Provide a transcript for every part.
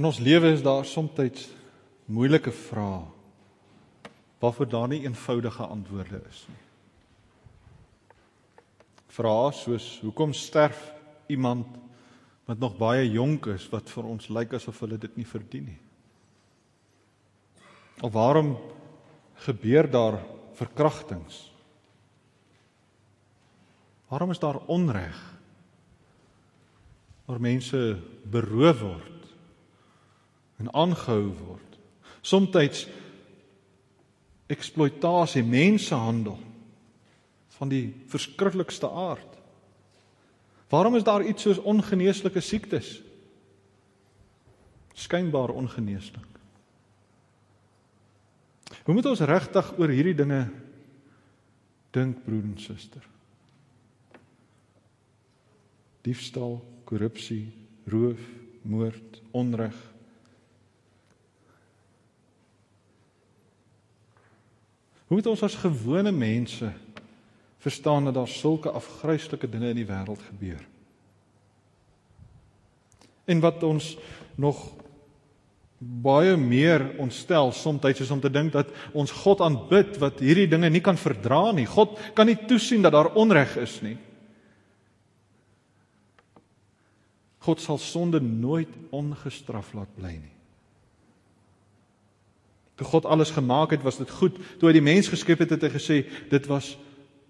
In ons lewe is daar soms moeilike vrae waarvoor daar nie eenvoudige antwoorde is nie. Vrae soos hoekom sterf iemand wat nog baie jonk is wat vir ons lyk asof hulle dit nie verdien nie? Of waarom gebeur daar verkrachtings? Waarom is daar onreg? Waar mense beroof word en aangehou word. Somstyds eksploitasie, mensehandel van die verskriklikste aard. Waarom is daar iets soos ongeneeslike siektes? Skynbaar ongeneeslik. Hoe moet ons regtig oor hierdie dinge dink, broer en suster? Diefstal, korrupsie, roof, moord, onreg, Hoe moet ons as gewone mense verstaan dat daar sulke afgryslike dinge in die wêreld gebeur? En wat ons nog baie meer ontstel soms is om te dink dat ons God aanbid wat hierdie dinge nie kan verdra nie. God kan nie toesien dat daar onreg is nie. God sal sonde nooit ongestraf laat bly nie. Toe God alles gemaak het, was dit goed. Toe hy die mens geskep het, het hy gesê dit was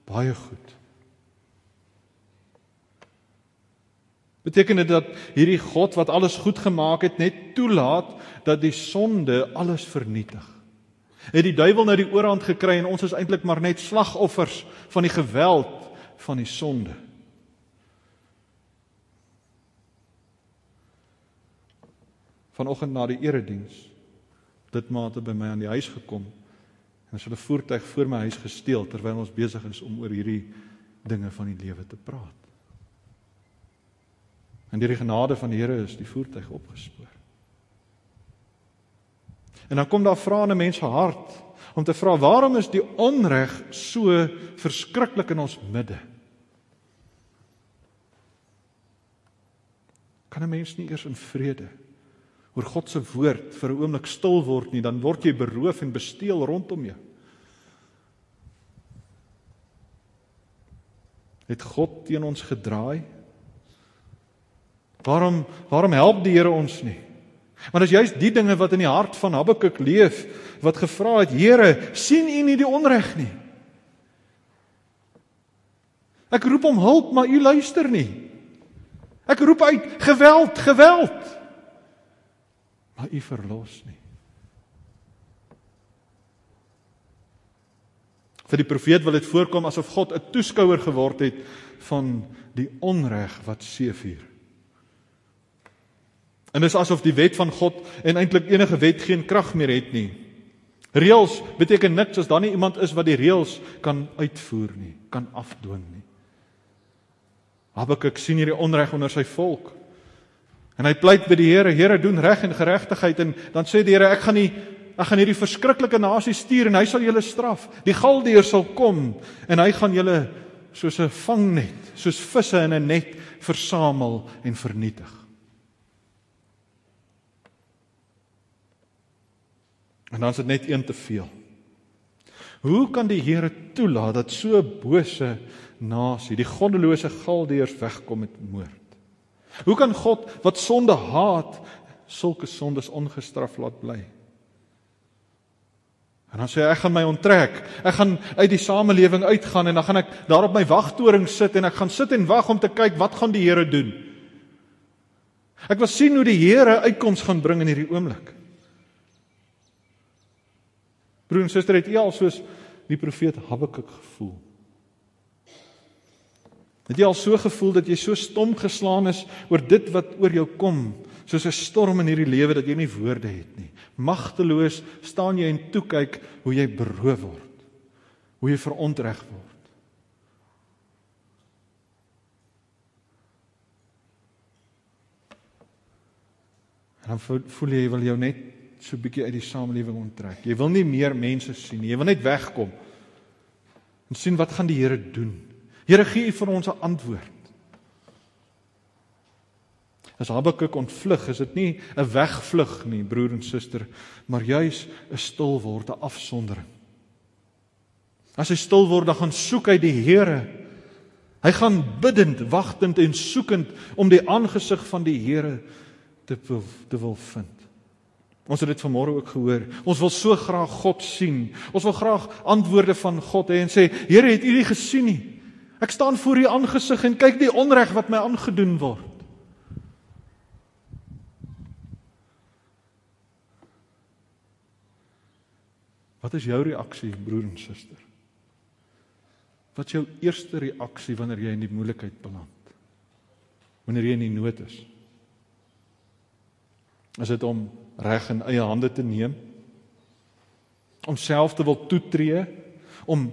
baie goed. Beteken dit dat hierdie God wat alles goed gemaak het, net toelaat dat die sonde alles vernietig? Het die duiwel nou die oorhand gekry en ons is eintlik maar net slagoffers van die geweld van die sonde? Vanoggend na die erediens lidmate by my aan die huis gekom en as hulle voertuig voor my huis gesteel terwyl ons besig is om oor hierdie dinge van die lewe te praat. En deur die genade van die Here is die voertuig opgespoor. En dan kom daar vrae in 'n mens se hart om te vra waarom is die onreg so verskriklik in ons midde? Kan 'n mens nie eers in vrede oor God se woord vir 'n oomblik stil word nie, dan word jy beroof en besteel rondom jou. Het God teen ons gedraai? Waarom waarom help die Here ons nie? Maar dis juist die dinge wat in die hart van Habakuk leef wat gevra het, Here, sien U nie die onreg nie? Ek roep om hulp, maar U luister nie. Ek roep uit geweld, geweld maar u verlos nie. Vir die profeet wil dit voorkom asof God 'n toeskouer geword het van die onreg wat seefuur. En dis asof die wet van God en eintlik enige wet geen krag meer het nie. Reëls beteken niks as daar nie iemand is wat die reëls kan uitvoer nie, kan afdwing nie. Habakuk sien hierdie onreg onder sy volk. En hy pleit by die Here, Here doen reg en geregtigheid en dan sê die Here ek gaan nie ek gaan hierdie verskriklike nasie stuur en hy sal julle straf. Die galdeer sal kom en hy gaan julle soos 'n vangnet, soos visse in 'n net versamel en vernietig. En dan is dit net een te veel. Hoe kan die Here toelaat dat so 'n bose nasie, die goddelose galdeers wegkom met moord? Hoe kan God wat sonde haat, sulke sondes ongestraf laat bly? En dan sê hy ek gaan my onttrek. Ek gaan uit die samelewing uitgaan en dan gaan ek daar op my wagtoring sit en ek gaan sit en wag om te kyk wat gaan die Here doen. Ek wil sien hoe die Here uitkoms gaan bring in hierdie oomblik. Broer en suster, het u al soos die profeet Habakuk gevoel? Het jy al so gevoel dat jy so stom geslaan is oor dit wat oor jou kom, soos 'n storm in hierdie lewe dat jy nie woorde het nie. Magteloos staan jy en toe kyk hoe jy beroof word. Hoe jy verontreg word. En dan voel jy wil jou net so 'n bietjie uit die samelewing onttrek. Jy wil nie meer mense sien nie. Jy wil net wegkom. En sien wat gaan die Here doen? Here gee U vir ons 'n antwoord. As Habakuk ontvlug, is dit nie 'n wegvlug nie, broer en suster, maar juis 'n stil word, 'n afsondering. As hy stil word, dan gaan soek hy die Here. Hy gaan bidtend, wagtend en soekend om die aangesig van die Here te te wil vind. Ons het dit vanmôre ook gehoor. Ons wil so graag God sien. Ons wil graag antwoorde van God hê en sê, Here, het U dit gesien nie? Ek staan voor U aangesig en kyk die onreg wat my aangedoen word. Wat is jou reaksie, broer en suster? Wat is jou eerste reaksie wanneer jy in die moeilikheid beland? Wanneer jy in die nood is? Is dit om reg in eie hande te neem? Om self te wil toetree, om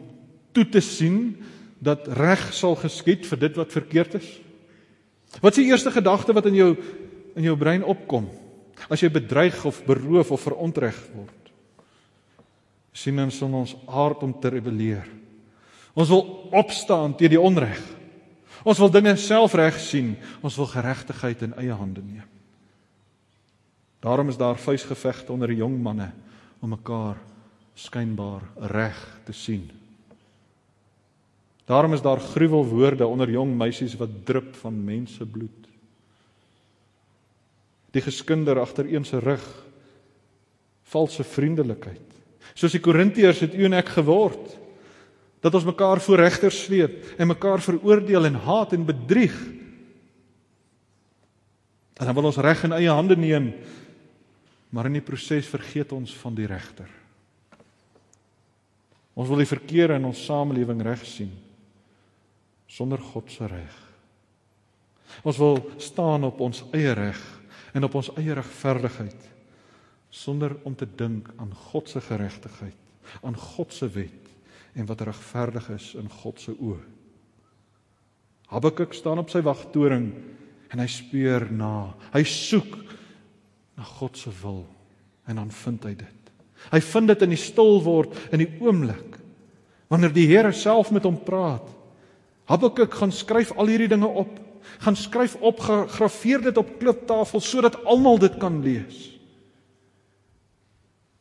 toe te sien dat reg sal geskied vir dit wat verkeerd is? Wat is die eerste gedagte wat in jou in jou brein opkom as jy bedreig of beroof of verontreg word? sien ons in ons aard om te rebelleer. Ons wil opstaan teen die onreg. Ons wil dinge self reg sien. Ons wil geregtigheid in eie hande neem. Daarom is daar vuisgevegte onder die jong manne om mekaar skynbaar reg te sien. Daarom is daar gruwelwoorde onder jong meisies wat drup van mensebloed. Die geskinder agter een se rug valse vriendelikheid soos die Korintiërs het u en ek geword dat ons mekaar voor regters sleep en mekaar veroordeel en haat en bedrieg. En dan wil ons reg in eie hande neem, maar in die proses vergeet ons van die regter. Ons wil die verkeer in ons samelewing reg sien sonder God se reg. Ons wil staan op ons eie reg en op ons eie regverdigheid sonder om te dink aan God se geregtigheid, aan God se wet en wat regverdig is in God se oë. Habakuk staan op sy wagtoring en hy speur na. Hy soek na God se wil en dan vind hy dit. Hy vind dit in die stil word in die oomblik wanneer die Here self met hom praat. Habakuk gaan skryf al hierdie dinge op. Gaan skryf op, graweer dit op kliptafel sodat almal dit kan lees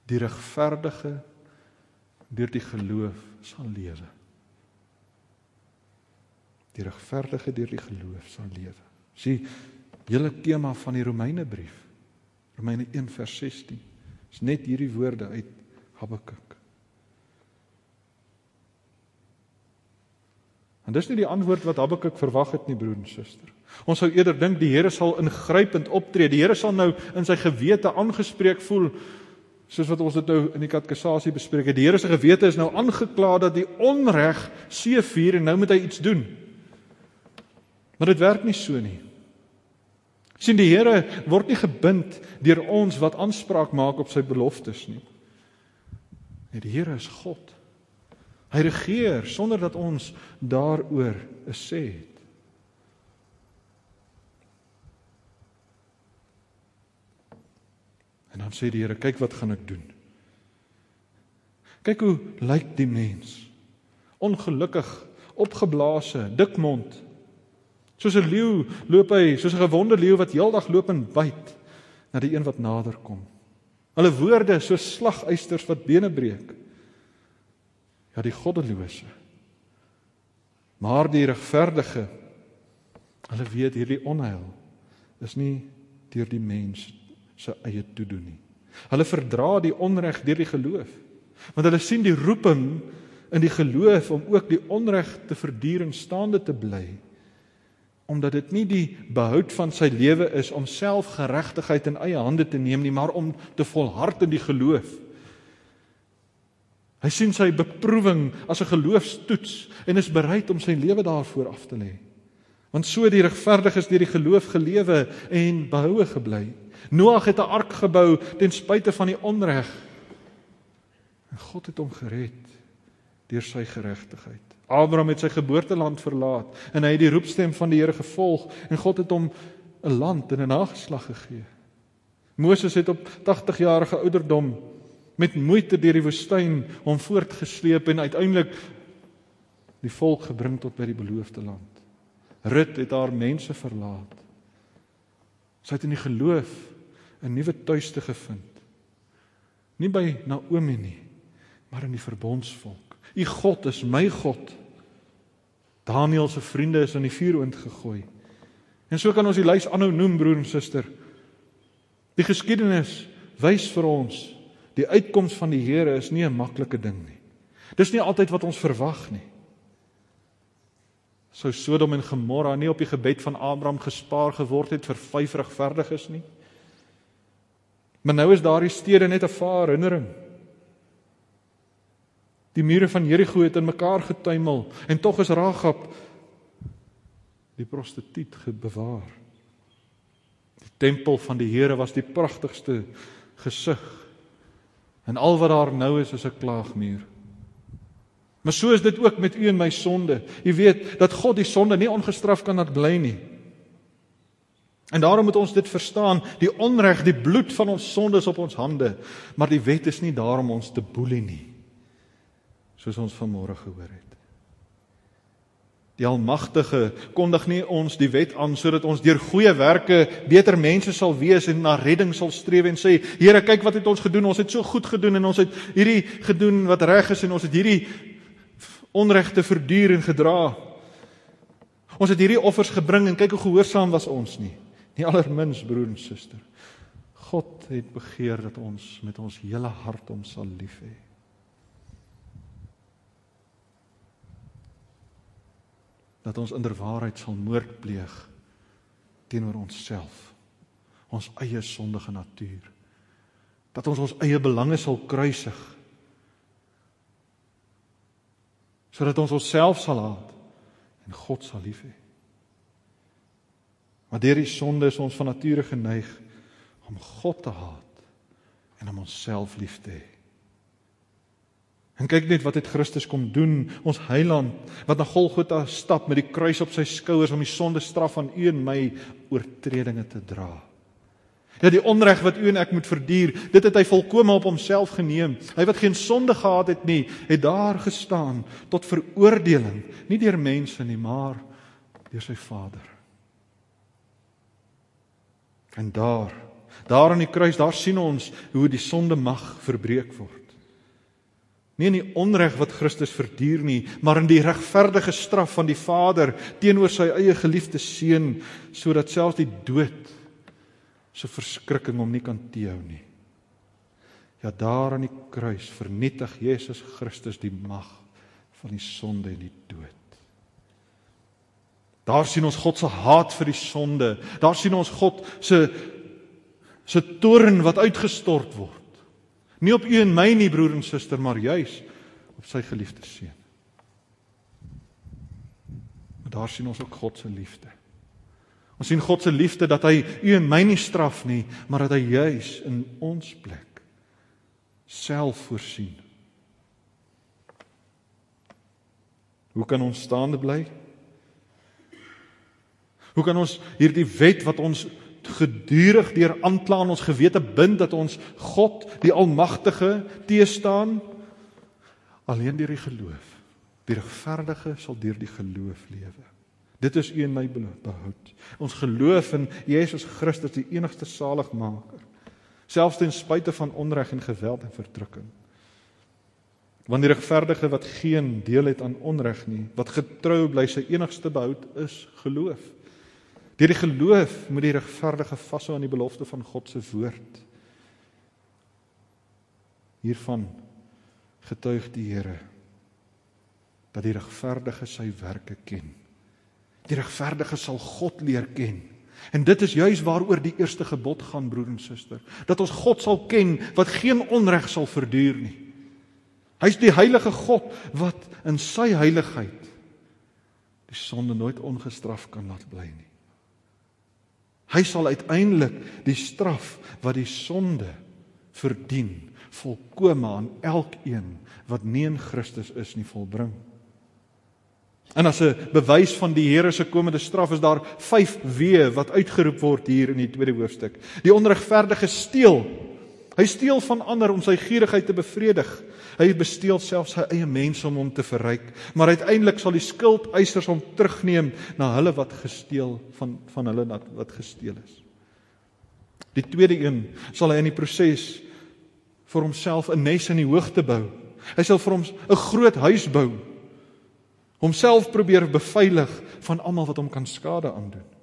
die regverdige deur die geloof sal lewe. Die regverdige deur die geloof sal lewe. Sien, hele tema van die Romeinebrief. Romeine 1 vers 16. Is net hierdie woorde uit Habakuk. En dis nie die antwoord wat Habakuk verwag het nie, broer en suster. Ons sou eerder dink die Here sal ingrypend optree. Die Here sal nou in sy gewete aangespreek voel soos wat ons dit nou in die katkesasie bespreek het. Die Here se gewete is nou aangekla dat die onreg seevier en nou moet hy iets doen. Maar dit werk nie so nie. sien die Here word nie gebind deur ons wat aanspraak maak op sy beloftes nie. Nee, die Here is God. Hy regeer sonder dat ons daaroor 'n sê het. En dan sê die Here, kyk wat gaan ek doen. Kyk hoe lyk die mens. Ongelukkig, opgeblaase, dik mond. Soos 'n leeu loop hy, soos 'n gewonde leeu wat heeldag loop en byt na die een wat nader kom. Hulle woorde soos slagysters wat bene breek. Ja, die goddelose. Maar die regverdige, hulle weet hierdie onheil is nie deur die mens se eie toedoen nie. Hulle verdra die onreg deur die geloof. Want hulle sien die roeping in die geloof om ook die onreg te verduur en staande te bly. Omdat dit nie die behoud van sy lewe is om self geregtigheid in eie hande te neem nie, maar om te volhard in die geloof. Hy sien sy beproewing as 'n geloofstoets en is bereid om sy lewe daarvoor af te lê. Want so die regverdiges deur die geloof gelewe en behoue gebly. Noag het 'n ark gebou ten spyte van die onreg. En God het hom gered deur sy geregtigheid. Abraham het sy geboorteland verlaat en hy het die roepstem van die Here gevolg en God het hom 'n land en 'n nageslag gegee. Moses het op 80 jarige ouderdom met moeite deur die woestyn hom voortgesleep en uiteindelik die volk gebring tot by die beloofde land. Rut het haar mense verlaat Sy het in die geloof 'n nuwe tuiste gevind. Nie by Naomi nie, maar in die verbondsvolk. U God is my God. Daniël se vriende is in die vuuroond gegooi. En so kan ons die lys aanhou noem broer en suster. Die geskiedenis wys vir ons die uitkoms van die Here is nie 'n maklike ding nie. Dis nie altyd wat ons verwag nie. Sou Sodom en Gomorra nie op die gebed van Abraham gespaar geword het vir vyf regverdiges nie? Maar nou is daardie stede net 'n vaar herinnering. Die mure van Jerigo het in mekaar getuimel en tog is Ragab die prostituut bewaar. Die tempel van die Here was die pragtigste gesig. En al wat daar nou is is 'n klaagmuur. Maar so is dit ook met u en my sonde. U weet dat God die sonde nie ongestraf kan laat bly nie. En daarom moet ons dit verstaan, die onreg, die bloed van ons sondes op ons hande, maar die wet is nie daarom ons te boelie nie. Soos ons vanmôre gehoor het. Die Almagtige kondig nie ons die wet aan sodat ons deur goeie werke beter mense sal wees en na redding sal streef en sê Here kyk wat het ons gedoen ons het so goed gedoen en ons het hierdie gedoen wat reg is en ons het hierdie onregte verduur en gedra. Ons het hierdie offers gebring en kyk hoe gehoorsaam was ons nie. Nie allermins broer en suster. God het begeer dat ons met ons hele hart hom sal lief hê. Dat ons inderwaarheid sal moord pleeg teenoor onsself. Ons eie sondige natuur. Dat ons ons eie belange sal kruisig. Sodat ons onsself sal haat en God sal lief hê. Maar deur die sonde is ons van nature geneig om God te haat en om onsself lief te hê. En kyk net wat het Christus kom doen, ons heiland wat na Golgotha stap met die kruis op sy skouers om die sonde straf van u en my oortredinge te dra. Ja die onreg wat u en ek moet verduur, dit het hy volkome op homself geneem. Hy wat geen sonde gehad het nie, het daar gestaan tot veroordeling, nie deur mense nie, maar deur sy Vader. En daar, daar aan die kruis, daar sien ons hoe die sonde mag verbreek word. Nie in die onreg wat Christus verduur nie, maar in die regverdige straf van die Vader teenoor sy eie geliefde seun sodat selfs die dood se verskrikking hom nie kan teehou nie. Ja daar aan die kruis vernietig Jesus Christus die mag van die sonde en die dood. Daar sien ons God se haat vir die sonde. Daar sien ons God se se toorn wat uitgestort word. Nie op u en my nie broer en suster, maar juis op sy geliefde seun. Maar daar sien ons ook God se liefde. Ons sien God se liefde dat hy u en my nie straf nie, maar dat hy juis in ons plek self voorsien. Hoe kan ons staande bly? Hoe kan ons hierdie wet wat ons gedurig deur aankla in ons gewete bind dat ons God, die Almagtige, teestaan? Alleen deur die geloof. Die regverdige sal deur die geloof lewe. Dit is u en my behoud. Ons geloof in Jesus Christus, die enigste saligmaker, selfs ten spyte van onreg en geweld en verdrukking. Want die regverdige wat geen deel het aan onreg nie, wat getrou bly sy enigste behoud is geloof. Deur die geloof moet die regverdige vashou aan die belofte van God se woord. Hiervan getuig die Here dat die regverdige sy werke ken. Die regverdige sal God leer ken. En dit is juis waaroor die eerste gebod gaan broer en suster, dat ons God sal ken wat geen onreg sal verduur nie. Hy's die heilige God wat in sy heiligheid die sonde nooit ongestraf kan laat bly nie. Hy sal uiteindelik die straf wat die sonde verdien volkome aan elkeen wat nie in Christus is nie volbring. En as 'n bewys van die Here se komende straf is daar 5 weë wat uitgeroep word hier in die tweede hoofstuk. Die onregverdige steel Hy steel van ander om sy gierigheid te bevredig. Hy besteel selfs sy eie mense om hom te verryk, maar uiteindelik sal die skuldeisers hom terugneem na hulle wat gesteel van van hulle wat gesteel is. Die tweede een sal hy in die proses vir homself 'n nes in die hoogte bou. Hy sal vir hom 'n groot huis bou. Homself probeer beveilig van almal wat hom kan skade aandoen.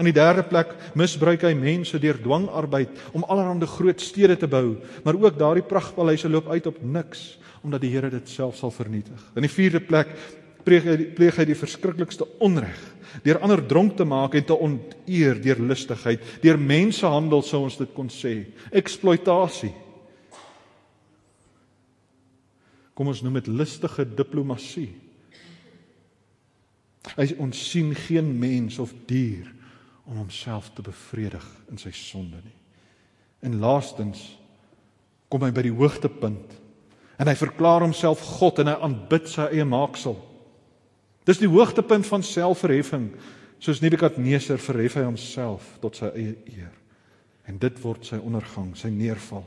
In die derde plek misbruik hy mense deur dwangarbeid om allerlei groot stede te bou, maar ook daardie pragtpaleise loop uit op niks omdat die Here dit self sal vernietig. In die vierde plek pleeg hy pleeg hy die verskriklikste onreg deur ander dronk te maak en te onteer deur lustigheid, deur mensehandel sou ons dit kon sê, eksploitasie. Kom ons noem dit lustige diplomatie. Hy ons sien geen mens of dier om homself te bevredig in sy sonde nie. En laastens kom hy by die hoogtepunt en hy verklaar homself God en hy aanbid sy eie maaksel. Dis die hoogtepunt van selfverheffing. Soos Nebukadneser verhef hy homself tot sy eie eer. En dit word sy ondergang, sy neerval.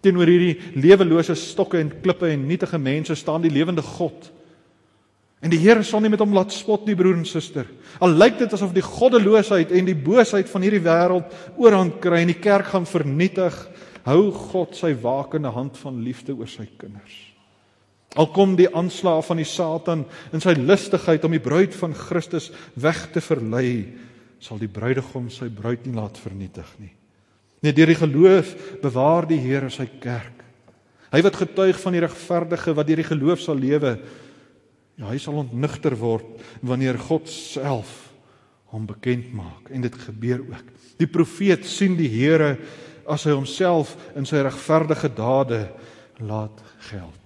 Teenoor hierdie lewelose stokke en klippe en nietige mense staan die lewende God. En die Here sal nie met hom laat spot nie, broer en suster. Al lyk dit asof die goddeloosheid en die boosheid van hierdie wêreld oorhand kry en die kerk gaan vernietig, hou God sy wakende hand van liefde oor sy kinders. Al kom die aanslag van die Satan in sy lustigheid om die bruid van Christus weg te verlei, sal die bruidegom sy bruid nie laat vernietig nie. Nee, deur die geloof bewaar die Here sy kerk. Hy wat getuig van die regverdige wat deur die geloof sal lewe, ja, hy sal ontnigter word wanneer God self hom bekend maak en dit gebeur ook. Die profeet sien die Here as hy homself in sy regverdige dade laat geld.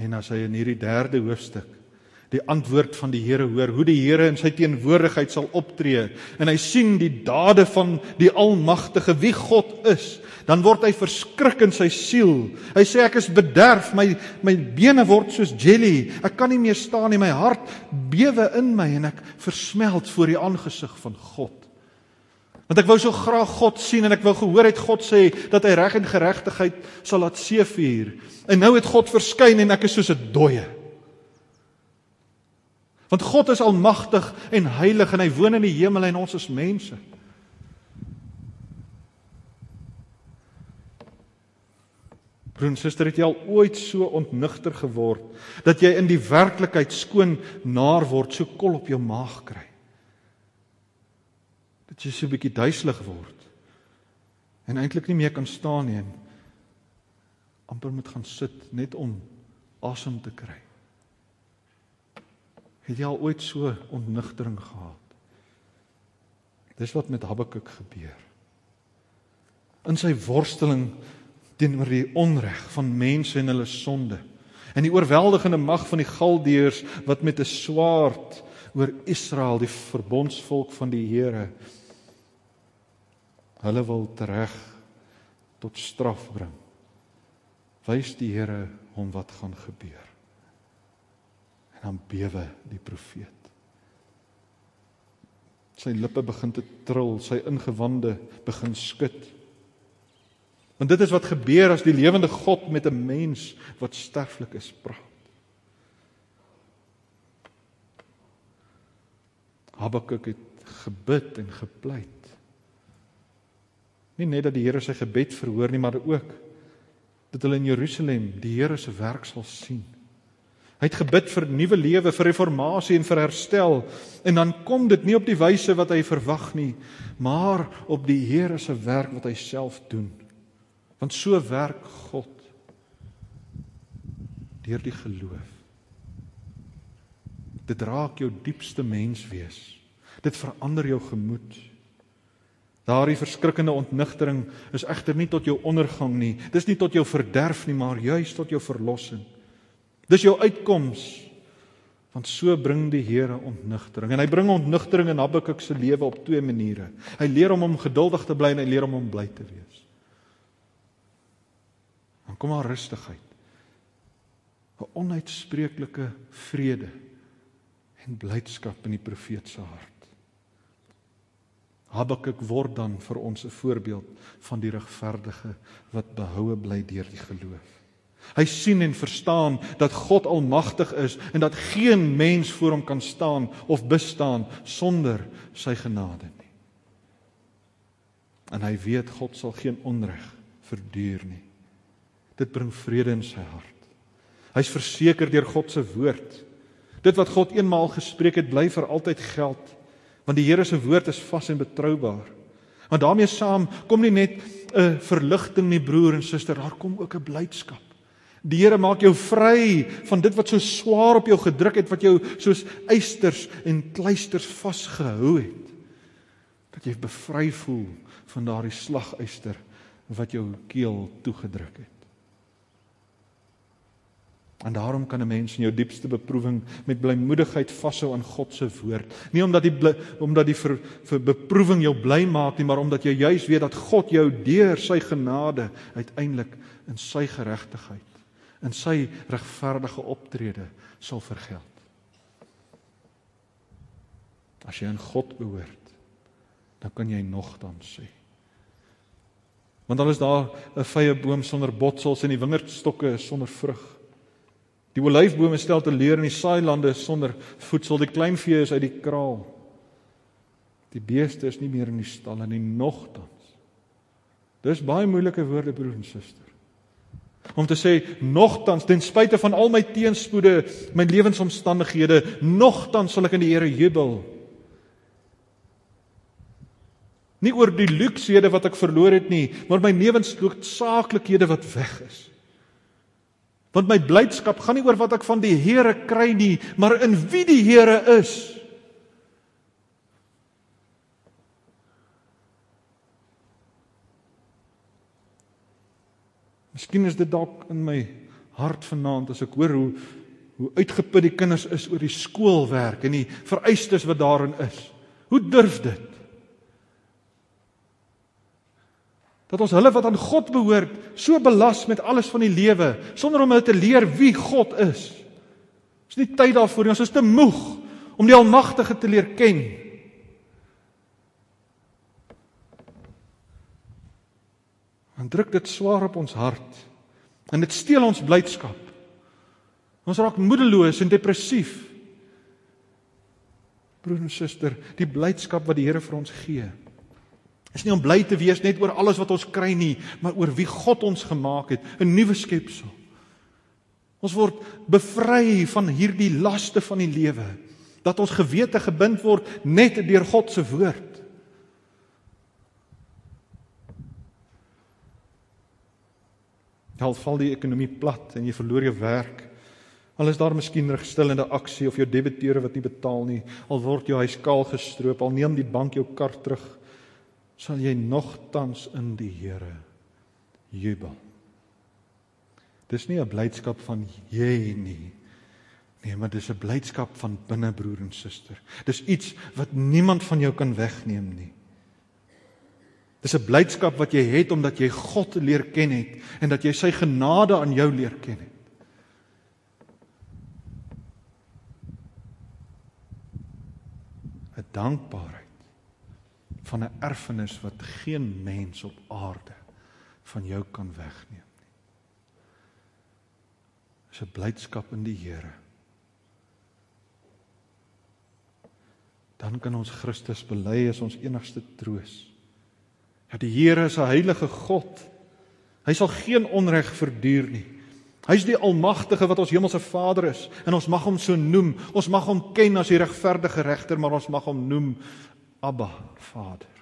En as hy in hierdie derde hoofstuk die antwoord van die Here hoor, hoe die Here in sy teenwoordigheid sal optree en hy sien die dade van die Almagtige wie God is, dan word hy verskrik in sy siel. Hy sê ek is bederf, my my bene word soos jelly. Ek kan nie meer staan nie, my hart bewe in my en ek versmelt voor die aangesig van God. Want ek wou so graag God sien en ek wou gehoor het God sê dat hy reg en geregtigheid sal laat seëvier. En nou het God verskyn en ek is soos 'n dooie. Want God is almagtig en heilig en hy woon in die hemel en ons is mense. Broer en suster, het jy al ooit so ontnigter geword dat jy in die werklikheid skoon naar word, so kol op jou maag kry? dat jy so 'n bietjie duiselig word en eintlik nie meer kan staan nie en amper moet gaan sit net om asem te kry. Het jy al ooit so ontnigtering gehad? Dis wat met Habakuk gebeur. In sy worsteling teenoor die onreg van mense en hulle sonde en die oorweldigende mag van die Galdeërs wat met 'n swaard oor Israel die verbondsvolk van die Here hulle wil tereg tot straf bring. Wys die Here hom wat gaan gebeur. En dan bewe die profeet. Sy lippe begin te trill, sy ingewande begin skud. Want dit is wat gebeur as die lewende God met 'n mens wat sterflik is praat. Habakuk het gebid en gepleit Nie net dat die Here sy gebed verhoor nie, maar ook dat hulle in Jerusalem die Here se werk sal sien. Hy het gebid vir nuwe lewe, vir reformatie en vir herstel en dan kom dit nie op die wyse wat hy verwag nie, maar op die Here se werk wat hy self doen. Want so werk God deur die geloof. Dit raak jou diepste menswees. Dit verander jou gemoed. Daardie verskrikkende ontnigtering is egter nie tot jou ondergang nie. Dis nie tot jou verderf nie, maar juis tot jou verlossing. Dis jou uitkoms. Want so bring die Here ontnigtering. En hy bring ontnigtering in Habakuk se lewe op twee maniere. Hy leer hom om geduldig te bly en hy leer hom om bly te wees. Dan kom daar rustigheid. 'n Onuitspreeklike vrede en blydskap in die profeet se hart. Habakuk word dan vir ons 'n voorbeeld van die regverdige wat behoue bly deur die geloof. Hy sien en verstaan dat God almagtig is en dat geen mens voor hom kan staan of bestaan sonder sy genade nie. en hy weet God sal geen onreg verduur nie. Dit bring vrede in sy hart. Hy's verseker deur God se woord. Dit wat God eenmaal gespreek het, bly vir altyd geld, want die Here se woord is vas en betroubaar. Want daarmee saam kom nie net 'n verligting nie, broer en suster, daar kom ook 'n blydskap. Die Here maak jou vry van dit wat so swaar op jou gedruk het, wat jou soos eisters en kleisters vasgehou het. Dat jy bevry voel van daardie slaguister wat jou keel toegedruk het. En daarom kan 'n mens in jou diepste beproewing met blymoedigheid vashou aan God se woord. Nie omdat die bly, omdat die vir, vir beproewing jou bly maak nie, maar omdat jy juis weet dat God jou deur sy genade uiteindelik in sy geregtigheid, in sy regverdige optrede sal vergeld. As jy aan God behoort, dan kan jy nogtans sê. Want dan is daar 'n vye boom sonder botsels en die wingerdstokke sonder vrug. Die olyfbome stel te leer in die saailande sonder voedsel. Die kleinvee is uit die kraal. Die beeste is nie meer in die stalle nie nogtans. Dis baie moeilike woorde broer en suster. Om te sê nogtans ten spyte van al my teenspoede, my lewensomstandighede, nogtans sal ek in die Here jubel. Nie oor die luksehede wat ek verloor het nie, maar my lewensnoodsaaklikhede wat weg is. Want my blydskap gaan nie oor wat ek van die Here kry nie, maar in wie die Here is. Miskien is dit dalk in my hart vanaand as ek hoor hoe hoe uitgeput die kinders is oor die skoolwerk en die vereistes wat daarin is. Hoe durf dit? Dat ons hulle wat aan God behoort so belas met alles van die lewe sonder om hulle te leer wie God is. Ons het nie tyd daarvoor nie. Ons is te moeg om die Almagtige te leer ken. En druk dit swaar op ons hart. En dit steel ons blydskap. Ons raak moedeloos en depressief. Broer en suster, die blydskap wat die Here vir ons gee, is nie om bly te wees net oor alles wat ons kry nie, maar oor wie God ons gemaak het, 'n nuwe skepsel. Ons word bevry van hierdie laste van die lewe, dat ons gewete gebind word net deur God se woord. Al val die ekonomie plat en jy verloor jou werk, al is daar miskien regstellende aksie of jou debiteure wat nie betaal nie, al word jou huis kaal gestroop, al neem die bank jou kar terug, sal jy nogtans in die Here jubel. Dis nie 'n blydskap van jy nie. Nee, maar dis 'n blydskap van binne broer en suster. Dis iets wat niemand van jou kan wegneem nie. Dis 'n blydskap wat jy het omdat jy God leer ken het en dat jy sy genade aan jou leer ken het. Dankbaarheid van 'n erfenis wat geen mens op aarde van jou kan wegneem nie. Dis 'n blydskap in die Here. Dan kan ons Christus bely as ons enigste troos. Dat die Here is 'n heilige God. Hy sal geen onreg verduur nie. Hy's die almagtige wat ons hemelse Vader is en ons mag hom so noem. Ons mag hom ken as die regverdige regter, maar ons mag hom noem Abba, Vader.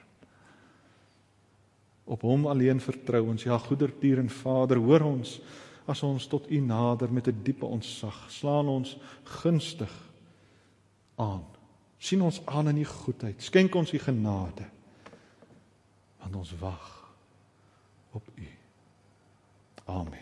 Op hom alleen vertrou ons. Ja, goedertier en Vader, hoor ons as ons tot U nader met 'n diepe ontzag. Slaan ons gunstig aan. sien ons aan in U goedheid. Skenk ons U genade. Want ons wag op U. Amen.